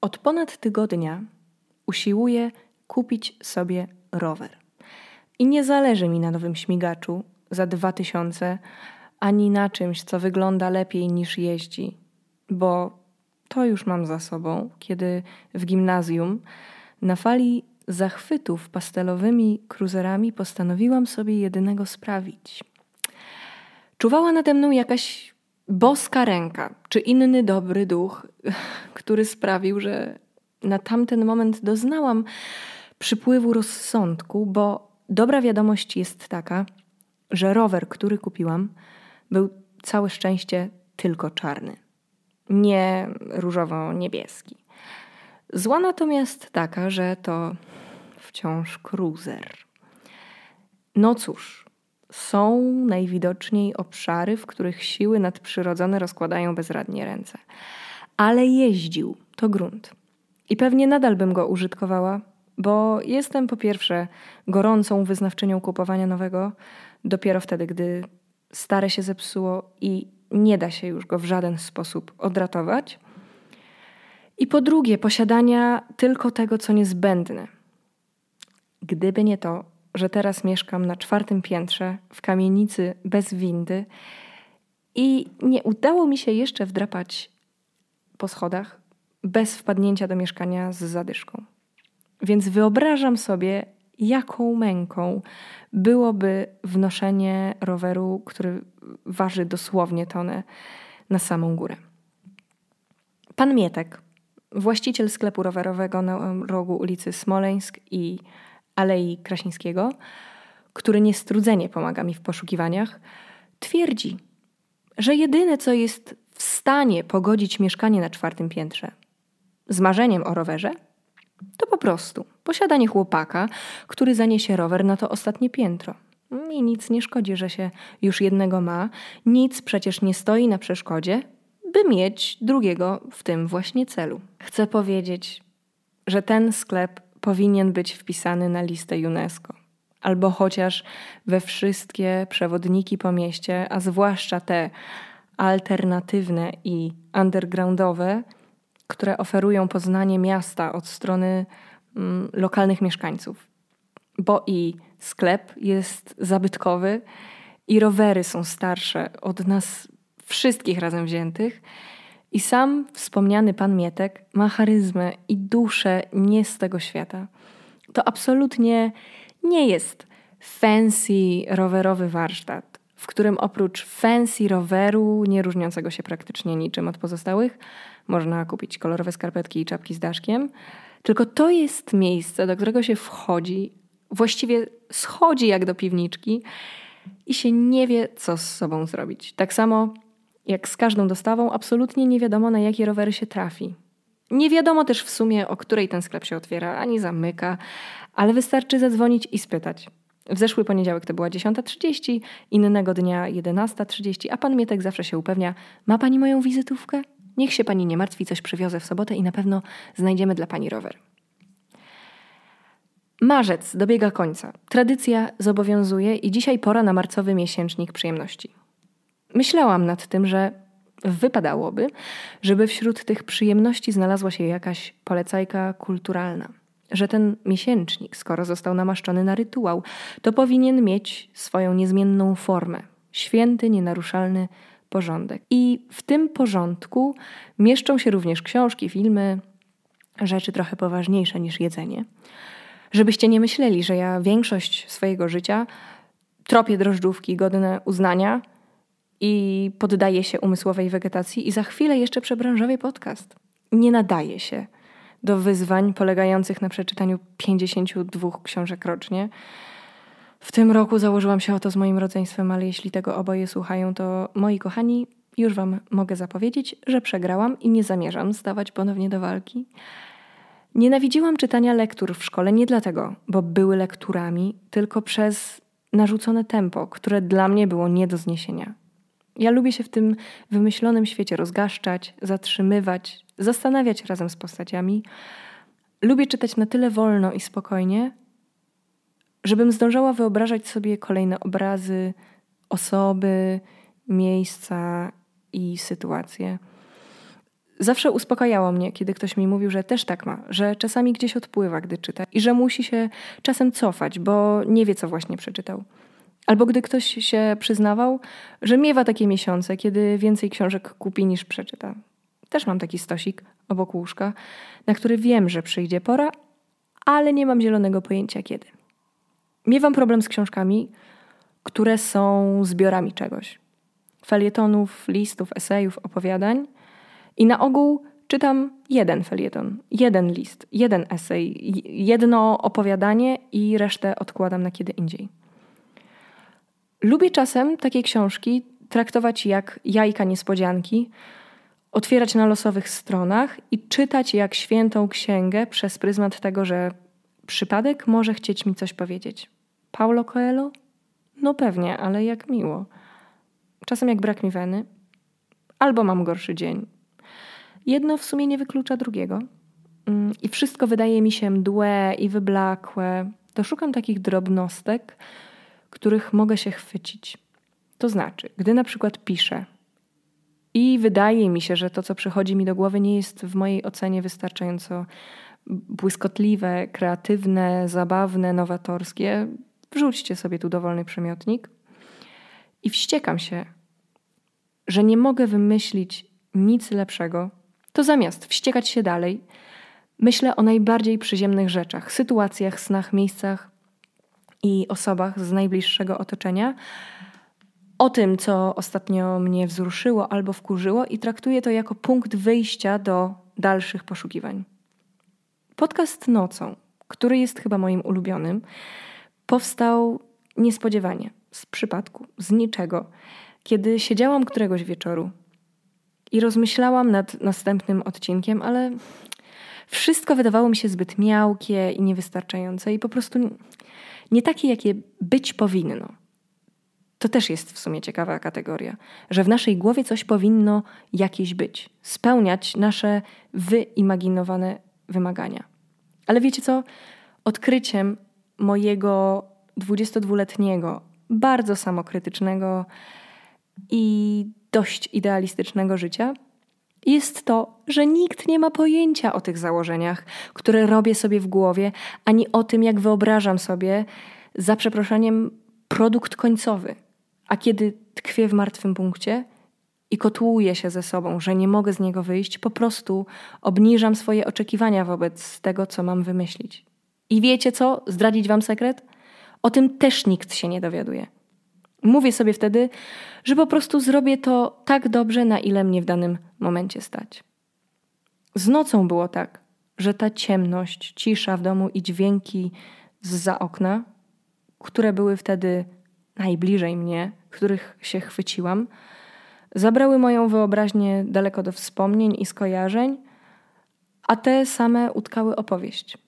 Od ponad tygodnia usiłuję kupić sobie rower. I nie zależy mi na nowym śmigaczu za dwa tysiące, ani na czymś, co wygląda lepiej niż jeździ, bo to już mam za sobą, kiedy w gimnazjum na fali zachwytów pastelowymi kruzerami postanowiłam sobie jedynego sprawić. Czuwała nade mną jakaś boska ręka, czy inny dobry duch, który sprawił, że na tamten moment doznałam przypływu rozsądku, bo dobra wiadomość jest taka, że rower, który kupiłam, był całe szczęście tylko czarny, nie różowo-niebieski. Zła natomiast taka, że to wciąż cruiser. No cóż, są najwidoczniej obszary, w których siły nadprzyrodzone rozkładają bezradnie ręce. Ale jeździł, to grunt. I pewnie nadal bym go użytkowała, bo jestem po pierwsze gorącą wyznawczynią kupowania nowego dopiero wtedy, gdy stare się zepsuło i nie da się już go w żaden sposób odratować. I po drugie, posiadania tylko tego, co niezbędne. Gdyby nie to, że teraz mieszkam na czwartym piętrze w kamienicy bez windy i nie udało mi się jeszcze wdrapać po schodach bez wpadnięcia do mieszkania z zadyszką. Więc wyobrażam sobie, jaką męką byłoby wnoszenie roweru, który waży dosłownie tonę na samą górę. Pan Mietek, właściciel sklepu rowerowego na rogu ulicy Smoleńsk i Alei Krasińskiego, który niestrudzenie pomaga mi w poszukiwaniach, twierdzi, że jedyne co jest w stanie pogodzić mieszkanie na czwartym piętrze z marzeniem o rowerze, to po prostu posiadanie chłopaka, który zaniesie rower na to ostatnie piętro. I nic nie szkodzi, że się już jednego ma, nic przecież nie stoi na przeszkodzie, by mieć drugiego w tym właśnie celu. Chcę powiedzieć, że ten sklep powinien być wpisany na listę UNESCO, albo chociaż we wszystkie przewodniki po mieście, a zwłaszcza te alternatywne i undergroundowe, które oferują poznanie miasta od strony mm, lokalnych mieszkańców. Bo i sklep jest zabytkowy, i rowery są starsze od nas wszystkich razem wziętych. I sam wspomniany pan Mietek ma charyzmę i duszę nie z tego świata. To absolutnie nie jest fancy rowerowy warsztat, w którym oprócz fancy roweru, nie różniącego się praktycznie niczym od pozostałych, można kupić kolorowe skarpetki i czapki z daszkiem. Tylko to jest miejsce, do którego się wchodzi, właściwie schodzi jak do piwniczki i się nie wie, co z sobą zrobić. Tak samo jak z każdą dostawą, absolutnie nie wiadomo, na jakie rowery się trafi. Nie wiadomo też w sumie, o której ten sklep się otwiera, ani zamyka, ale wystarczy zadzwonić i spytać. W zeszły poniedziałek to była 10.30, innego dnia 11.30, a pan Mietek zawsze się upewnia: Ma pani moją wizytówkę? Niech się pani nie martwi, coś przywiozę w sobotę i na pewno znajdziemy dla pani rower. Marzec dobiega końca. Tradycja zobowiązuje i dzisiaj pora na marcowy miesięcznik przyjemności. Myślałam nad tym, że wypadałoby, żeby wśród tych przyjemności znalazła się jakaś polecajka kulturalna. Że ten miesięcznik, skoro został namaszczony na rytuał, to powinien mieć swoją niezmienną formę święty, nienaruszalny porządek. I w tym porządku mieszczą się również książki, filmy, rzeczy trochę poważniejsze niż jedzenie. Żebyście nie myśleli, że ja większość swojego życia tropię drożdżówki godne uznania i poddaję się umysłowej wegetacji i za chwilę jeszcze przebranżowię podcast. Nie nadaje się do wyzwań polegających na przeczytaniu 52 książek rocznie. W tym roku założyłam się o to z moim rodzeństwem, ale jeśli tego oboje słuchają, to moi kochani, już Wam mogę zapowiedzieć, że przegrałam i nie zamierzam stawać ponownie do walki. Nienawidziłam czytania lektur w szkole nie dlatego, bo były lekturami, tylko przez narzucone tempo, które dla mnie było nie do zniesienia. Ja lubię się w tym wymyślonym świecie rozgaszczać, zatrzymywać, zastanawiać razem z postaciami. Lubię czytać na tyle wolno i spokojnie, żebym zdążała wyobrażać sobie kolejne obrazy, osoby, miejsca i sytuacje. Zawsze uspokajało mnie, kiedy ktoś mi mówił, że też tak ma, że czasami gdzieś odpływa, gdy czyta i że musi się czasem cofać, bo nie wie, co właśnie przeczytał. Albo gdy ktoś się przyznawał, że miewa takie miesiące, kiedy więcej książek kupi niż przeczyta. Też mam taki stosik obok łóżka, na który wiem, że przyjdzie pora, ale nie mam zielonego pojęcia kiedy. Miewam problem z książkami, które są zbiorami czegoś. Felietonów, listów, esejów, opowiadań. I na ogół czytam jeden felieton, jeden list, jeden esej, jedno opowiadanie i resztę odkładam na kiedy indziej. Lubię czasem takie książki traktować jak jajka niespodzianki, otwierać na losowych stronach i czytać jak świętą księgę przez pryzmat tego, że przypadek może chcieć mi coś powiedzieć. Paulo Coelho? No pewnie, ale jak miło. Czasem jak brak mi weny, albo mam gorszy dzień. Jedno w sumie nie wyklucza drugiego. Mm, I wszystko wydaje mi się mdłe i wyblakłe. To szukam takich drobnostek, których mogę się chwycić. To znaczy, gdy na przykład piszę i wydaje mi się, że to, co przychodzi mi do głowy, nie jest w mojej ocenie wystarczająco błyskotliwe, kreatywne, zabawne, nowatorskie, wrzućcie sobie tu dowolny przymiotnik i wściekam się, że nie mogę wymyślić nic lepszego, to zamiast wściekać się dalej, myślę o najbardziej przyziemnych rzeczach, sytuacjach, snach, miejscach i osobach z najbliższego otoczenia, o tym, co ostatnio mnie wzruszyło albo wkurzyło, i traktuję to jako punkt wyjścia do dalszych poszukiwań. Podcast Nocą, który jest chyba moim ulubionym, powstał niespodziewanie, z przypadku, z niczego, kiedy siedziałam któregoś wieczoru i rozmyślałam nad następnym odcinkiem, ale wszystko wydawało mi się zbyt miałkie i niewystarczające i po prostu nie takie, jakie być powinno. To też jest w sumie ciekawa kategoria, że w naszej głowie coś powinno jakieś być, spełniać nasze wyimaginowane wymagania. Ale wiecie co? Odkryciem mojego 22-letniego, bardzo samokrytycznego i dość idealistycznego życia jest to, że nikt nie ma pojęcia o tych założeniach, które robię sobie w głowie, ani o tym, jak wyobrażam sobie, za przeproszeniem, produkt końcowy. A kiedy tkwię w martwym punkcie i kotłuję się ze sobą, że nie mogę z niego wyjść, po prostu obniżam swoje oczekiwania wobec tego, co mam wymyślić. I wiecie co? Zdradzić wam sekret? O tym też nikt się nie dowiaduje. Mówię sobie wtedy, że po prostu zrobię to tak dobrze, na ile mnie w danym momencie stać. Z nocą było tak, że ta ciemność, cisza w domu i dźwięki z za okna, które były wtedy najbliżej mnie, których się chwyciłam, zabrały moją wyobraźnię daleko do wspomnień i skojarzeń, a te same utkały opowieść.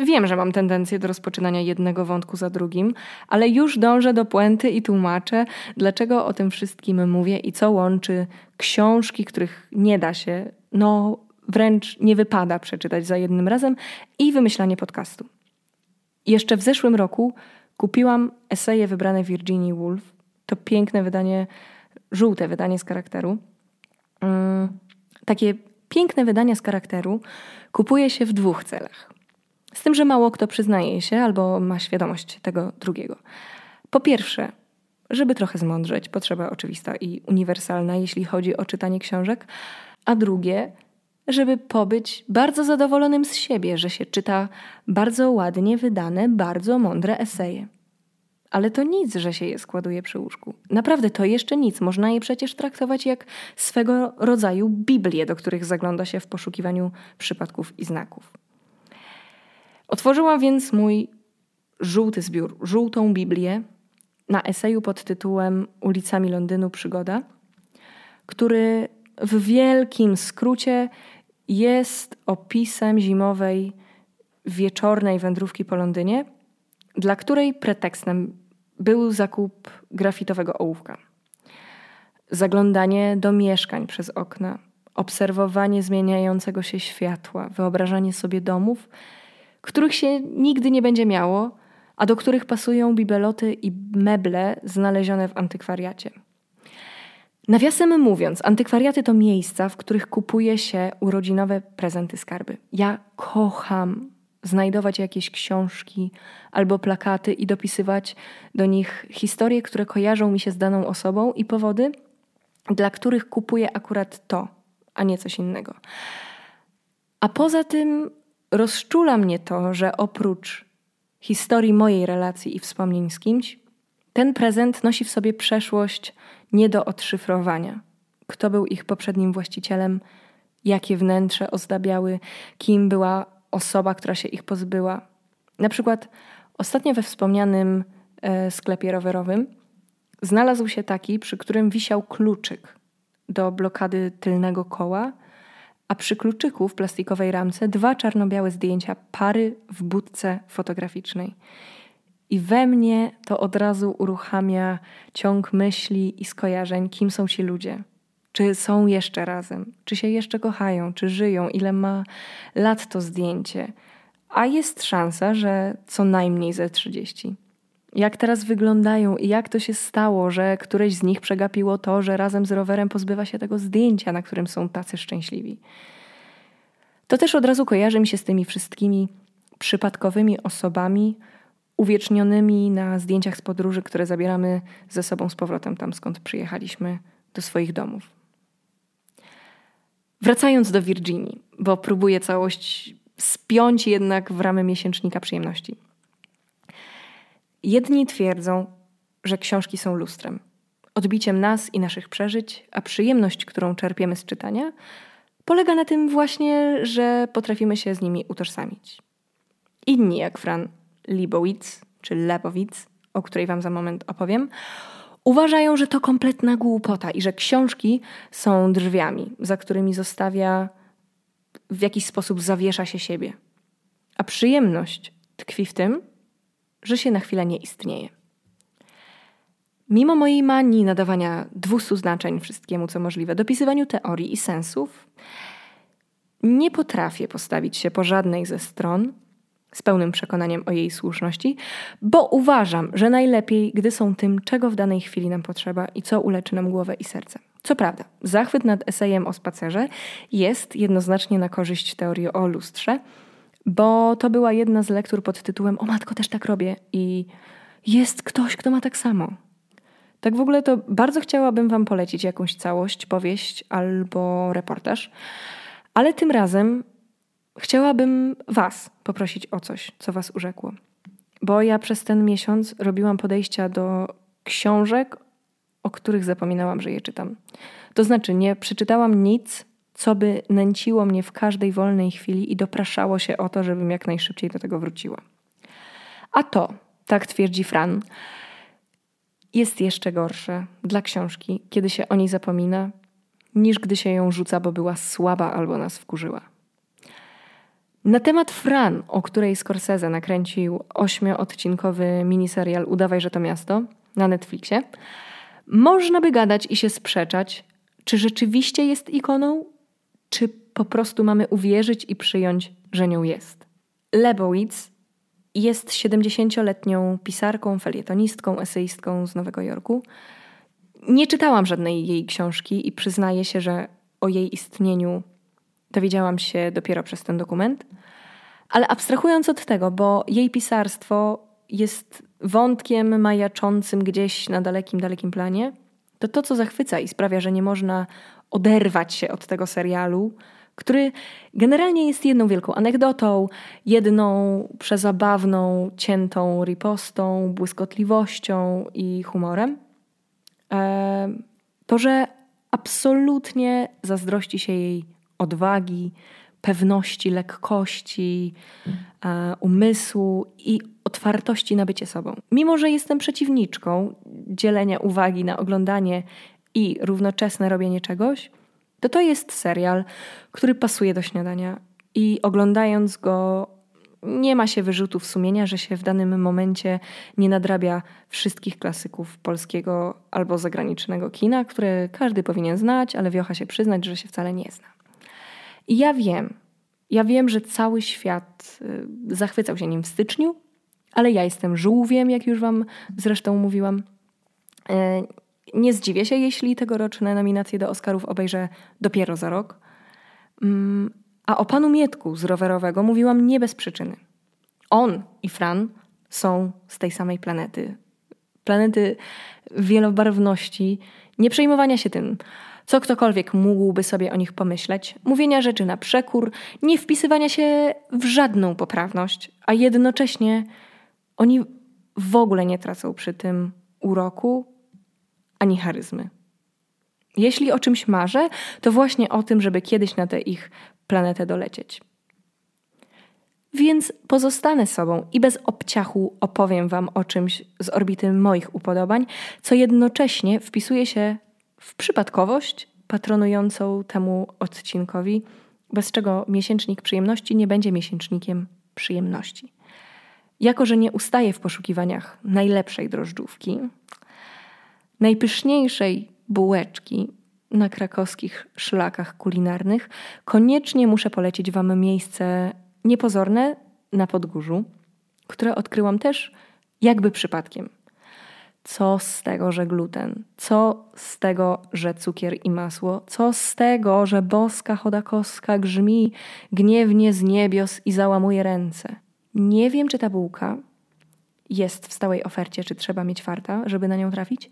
Wiem, że mam tendencję do rozpoczynania jednego wątku za drugim, ale już dążę do puenty i tłumaczę, dlaczego o tym wszystkim mówię i co łączy książki, których nie da się, no wręcz nie wypada przeczytać za jednym razem i wymyślanie podcastu. Jeszcze w zeszłym roku kupiłam eseje wybrane Virginia Woolf. To piękne wydanie, żółte wydanie z charakteru. Mm, takie piękne wydania z charakteru kupuje się w dwóch celach. Z tym, że mało kto przyznaje się albo ma świadomość tego drugiego. Po pierwsze, żeby trochę zmądrzeć, potrzeba oczywista i uniwersalna, jeśli chodzi o czytanie książek, a drugie, żeby pobyć bardzo zadowolonym z siebie, że się czyta bardzo ładnie wydane, bardzo mądre eseje. Ale to nic, że się je składuje przy łóżku. Naprawdę to jeszcze nic. Można je przecież traktować jak swego rodzaju Biblię, do których zagląda się w poszukiwaniu przypadków i znaków. Otworzyłam więc mój żółty zbiór, żółtą Biblię na eseju pod tytułem Ulicami Londynu Przygoda, który w wielkim skrócie jest opisem zimowej wieczornej wędrówki po Londynie, dla której pretekstem był zakup grafitowego ołówka. Zaglądanie do mieszkań przez okna, obserwowanie zmieniającego się światła, wyobrażanie sobie domów – których się nigdy nie będzie miało, a do których pasują bibeloty i meble znalezione w antykwariacie. Nawiasem mówiąc, antykwariaty to miejsca, w których kupuje się urodzinowe prezenty skarby. Ja kocham znajdować jakieś książki albo plakaty i dopisywać do nich historie, które kojarzą mi się z daną osobą i powody, dla których kupuję akurat to, a nie coś innego. A poza tym rozczula mnie to, że oprócz historii mojej relacji i wspomnień z kimś, ten prezent nosi w sobie przeszłość nie do odszyfrowania. Kto był ich poprzednim właścicielem, jakie wnętrze ozdabiały, kim była osoba, która się ich pozbyła. Na przykład ostatnio we wspomnianym e, sklepie rowerowym znalazł się taki, przy którym wisiał kluczyk do blokady tylnego koła, a przy kluczyku w plastikowej ramce dwa czarno-białe zdjęcia pary w budce fotograficznej. I we mnie to od razu uruchamia ciąg myśli i skojarzeń, kim są ci ludzie. Czy są jeszcze razem? Czy się jeszcze kochają? Czy żyją? Ile ma lat to zdjęcie? A jest szansa, że co najmniej ze 30. Jak teraz wyglądają i jak to się stało, że któreś z nich przegapiło to, że razem z rowerem pozbywa się tego zdjęcia, na którym są tacy szczęśliwi. To też od razu kojarzy mi się z tymi wszystkimi przypadkowymi osobami, uwiecznionymi na zdjęciach z podróży, które zabieramy ze sobą z powrotem tam, skąd przyjechaliśmy do swoich domów. Wracając do Virginii, bo próbuję całość spiąć jednak w ramy miesięcznika przyjemności. Jedni twierdzą, że książki są lustrem, odbiciem nas i naszych przeżyć, a przyjemność, którą czerpiemy z czytania, polega na tym właśnie, że potrafimy się z nimi utożsamić. Inni, jak Fran Libowitz czy Lebowitz, o której Wam za moment opowiem, uważają, że to kompletna głupota i że książki są drzwiami, za którymi zostawia, w jakiś sposób zawiesza się siebie. A przyjemność tkwi w tym, że się na chwilę nie istnieje. Mimo mojej manii nadawania dwustu znaczeń wszystkiemu, co możliwe, dopisywaniu teorii i sensów, nie potrafię postawić się po żadnej ze stron z pełnym przekonaniem o jej słuszności, bo uważam, że najlepiej, gdy są tym, czego w danej chwili nam potrzeba i co uleczy nam głowę i serce. Co prawda, zachwyt nad esejem o spacerze jest jednoznacznie na korzyść teorii o lustrze, bo to była jedna z lektur pod tytułem O matko, też tak robię i jest ktoś, kto ma tak samo. Tak w ogóle to bardzo chciałabym Wam polecić jakąś całość, powieść albo reportaż, ale tym razem chciałabym Was poprosić o coś, co Was urzekło. Bo ja przez ten miesiąc robiłam podejścia do książek, o których zapominałam, że je czytam. To znaczy, nie przeczytałam nic, co by nęciło mnie w każdej wolnej chwili i dopraszało się o to, żebym jak najszybciej do tego wróciła. A to, tak twierdzi Fran, jest jeszcze gorsze dla książki, kiedy się o niej zapomina, niż gdy się ją rzuca, bo była słaba albo nas wkurzyła. Na temat Fran, o której Scorsese nakręcił ośmioodcinkowy miniserial Udawaj, że to miasto na Netflixie, można by gadać i się sprzeczać, czy rzeczywiście jest ikoną, czy po prostu mamy uwierzyć i przyjąć, że nią jest. Lebowitz jest 70-letnią pisarką, felietonistką, eseistką z Nowego Jorku. Nie czytałam żadnej jej książki i przyznaję się, że o jej istnieniu dowiedziałam się dopiero przez ten dokument. Ale abstrahując od tego, bo jej pisarstwo jest wątkiem majaczącym gdzieś na dalekim, dalekim planie, to to, co zachwyca i sprawia, że nie można oderwać się od tego serialu, który generalnie jest jedną wielką anegdotą, jedną przezabawną, ciętą ripostą, błyskotliwością i humorem. E, to, że absolutnie zazdrości się jej odwagi, pewności, lekkości, e, umysłu i otwartości na bycie sobą. Mimo, że jestem przeciwniczką dzielenia uwagi na oglądanie i równoczesne robienie czegoś, to to jest serial, który pasuje do śniadania i oglądając go nie ma się wyrzutów sumienia, że się w danym momencie nie nadrabia wszystkich klasyków polskiego albo zagranicznego kina, które każdy powinien znać, ale wiocha się przyznać, że się wcale nie zna. I ja wiem, ja wiem, że cały świat y, zachwycał się nim w styczniu, ale ja jestem żółwiem, jak już Wam zresztą mówiłam. Nie zdziwię się, jeśli tegoroczne nominacje do Oscarów obejrzę dopiero za rok. Mm, a o panu Mietku z rowerowego mówiłam nie bez przyczyny. On i Fran są z tej samej planety. Planety wielobarwności, nie przejmowania się tym, co ktokolwiek mógłby sobie o nich pomyśleć, mówienia rzeczy na przekór, nie wpisywania się w żadną poprawność, a jednocześnie oni w ogóle nie tracą przy tym uroku ani charyzmy. Jeśli o czymś marzę, to właśnie o tym, żeby kiedyś na tę ich planetę dolecieć. Więc pozostanę sobą i bez obciachu opowiem Wam o czymś z orbity moich upodobań, co jednocześnie wpisuje się w przypadkowość patronującą temu odcinkowi, bez czego miesięcznik przyjemności nie będzie miesięcznikiem przyjemności. Jako, że nie ustaję w poszukiwaniach najlepszej drożdżówki, najpyszniejszej bułeczki na krakowskich szlakach kulinarnych, koniecznie muszę polecić Wam miejsce niepozorne na Podgórzu, które odkryłam też jakby przypadkiem. Co z tego, że gluten? Co z tego, że cukier i masło? Co z tego, że boska chodakowska grzmi gniewnie z niebios i załamuje ręce? Nie wiem, czy ta bułka jest w stałej ofercie, czy trzeba mieć farta, żeby na nią trafić.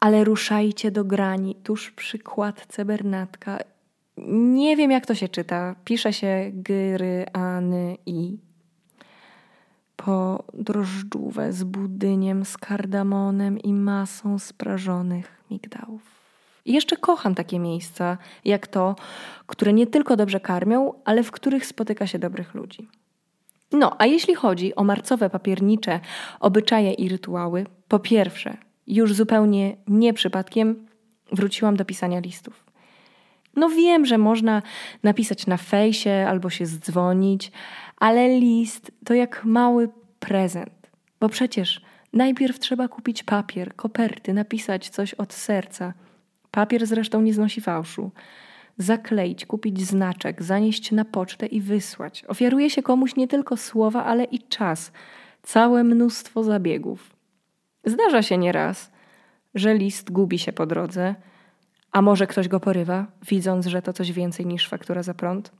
Ale ruszajcie do grani tuż przy kładce Bernatka. Nie wiem, jak to się czyta. Pisze się gry, any i po drożdżówę z budyniem, z kardamonem i masą sprażonych migdałów. I jeszcze kocham takie miejsca, jak to, które nie tylko dobrze karmią, ale w których spotyka się dobrych ludzi. No, a jeśli chodzi o marcowe papiernicze obyczaje i rytuały, po pierwsze, już zupełnie nie przypadkiem wróciłam do pisania listów. No wiem, że można napisać na fejsie albo się zdzwonić, ale list to jak mały prezent. Bo przecież najpierw trzeba kupić papier, koperty, napisać coś od serca. Papier zresztą nie znosi fałszu. Zakleić, kupić znaczek, zanieść na pocztę i wysłać. Ofiaruje się komuś nie tylko słowa, ale i czas. Całe mnóstwo zabiegów. Zdarza się nieraz, że list gubi się po drodze, a może ktoś go porywa, widząc, że to coś więcej niż faktura za prąd.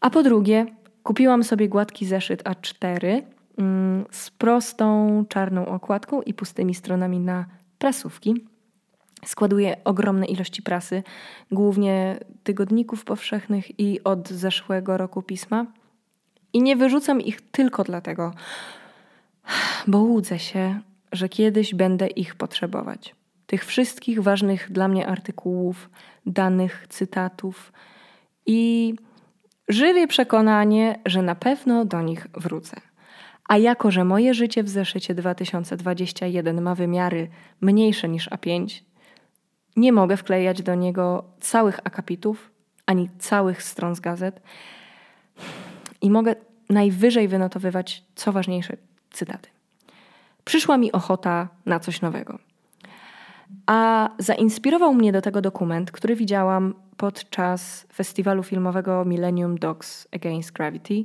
A po drugie, kupiłam sobie gładki zeszyt A4 mm, z prostą czarną okładką i pustymi stronami na prasówki. Składuję ogromne ilości prasy, głównie tygodników powszechnych i od zeszłego roku pisma. I nie wyrzucam ich tylko dlatego, bo łudzę się, że kiedyś będę ich potrzebować. Tych wszystkich ważnych dla mnie artykułów, danych, cytatów i żywię przekonanie, że na pewno do nich wrócę. A jako, że moje życie w zeszycie 2021 ma wymiary mniejsze niż A5, nie mogę wklejać do niego całych akapitów ani całych stron z gazet i mogę najwyżej wynotowywać co ważniejsze cytaty przyszła mi ochota na coś nowego. A zainspirował mnie do tego dokument, który widziałam podczas festiwalu filmowego Millennium Dogs Against Gravity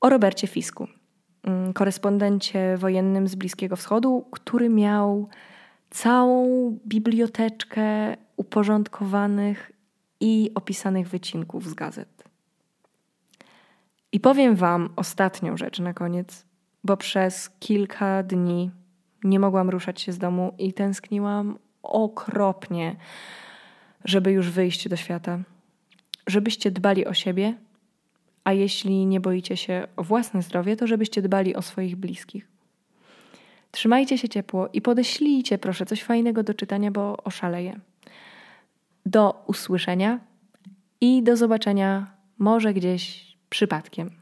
o Robercie Fisku, mm, korespondencie wojennym z Bliskiego Wschodu, który miał całą biblioteczkę uporządkowanych i opisanych wycinków z gazet. I powiem Wam ostatnią rzecz na koniec, bo przez kilka dni nie mogłam ruszać się z domu i tęskniłam okropnie, żeby już wyjść do świata. Żebyście dbali o siebie, a jeśli nie boicie się o własne zdrowie, to żebyście dbali o swoich bliskich. Trzymajcie się ciepło i podeślijcie proszę coś fajnego do czytania, bo oszaleję. Do usłyszenia i do zobaczenia może gdzieś przypadkiem.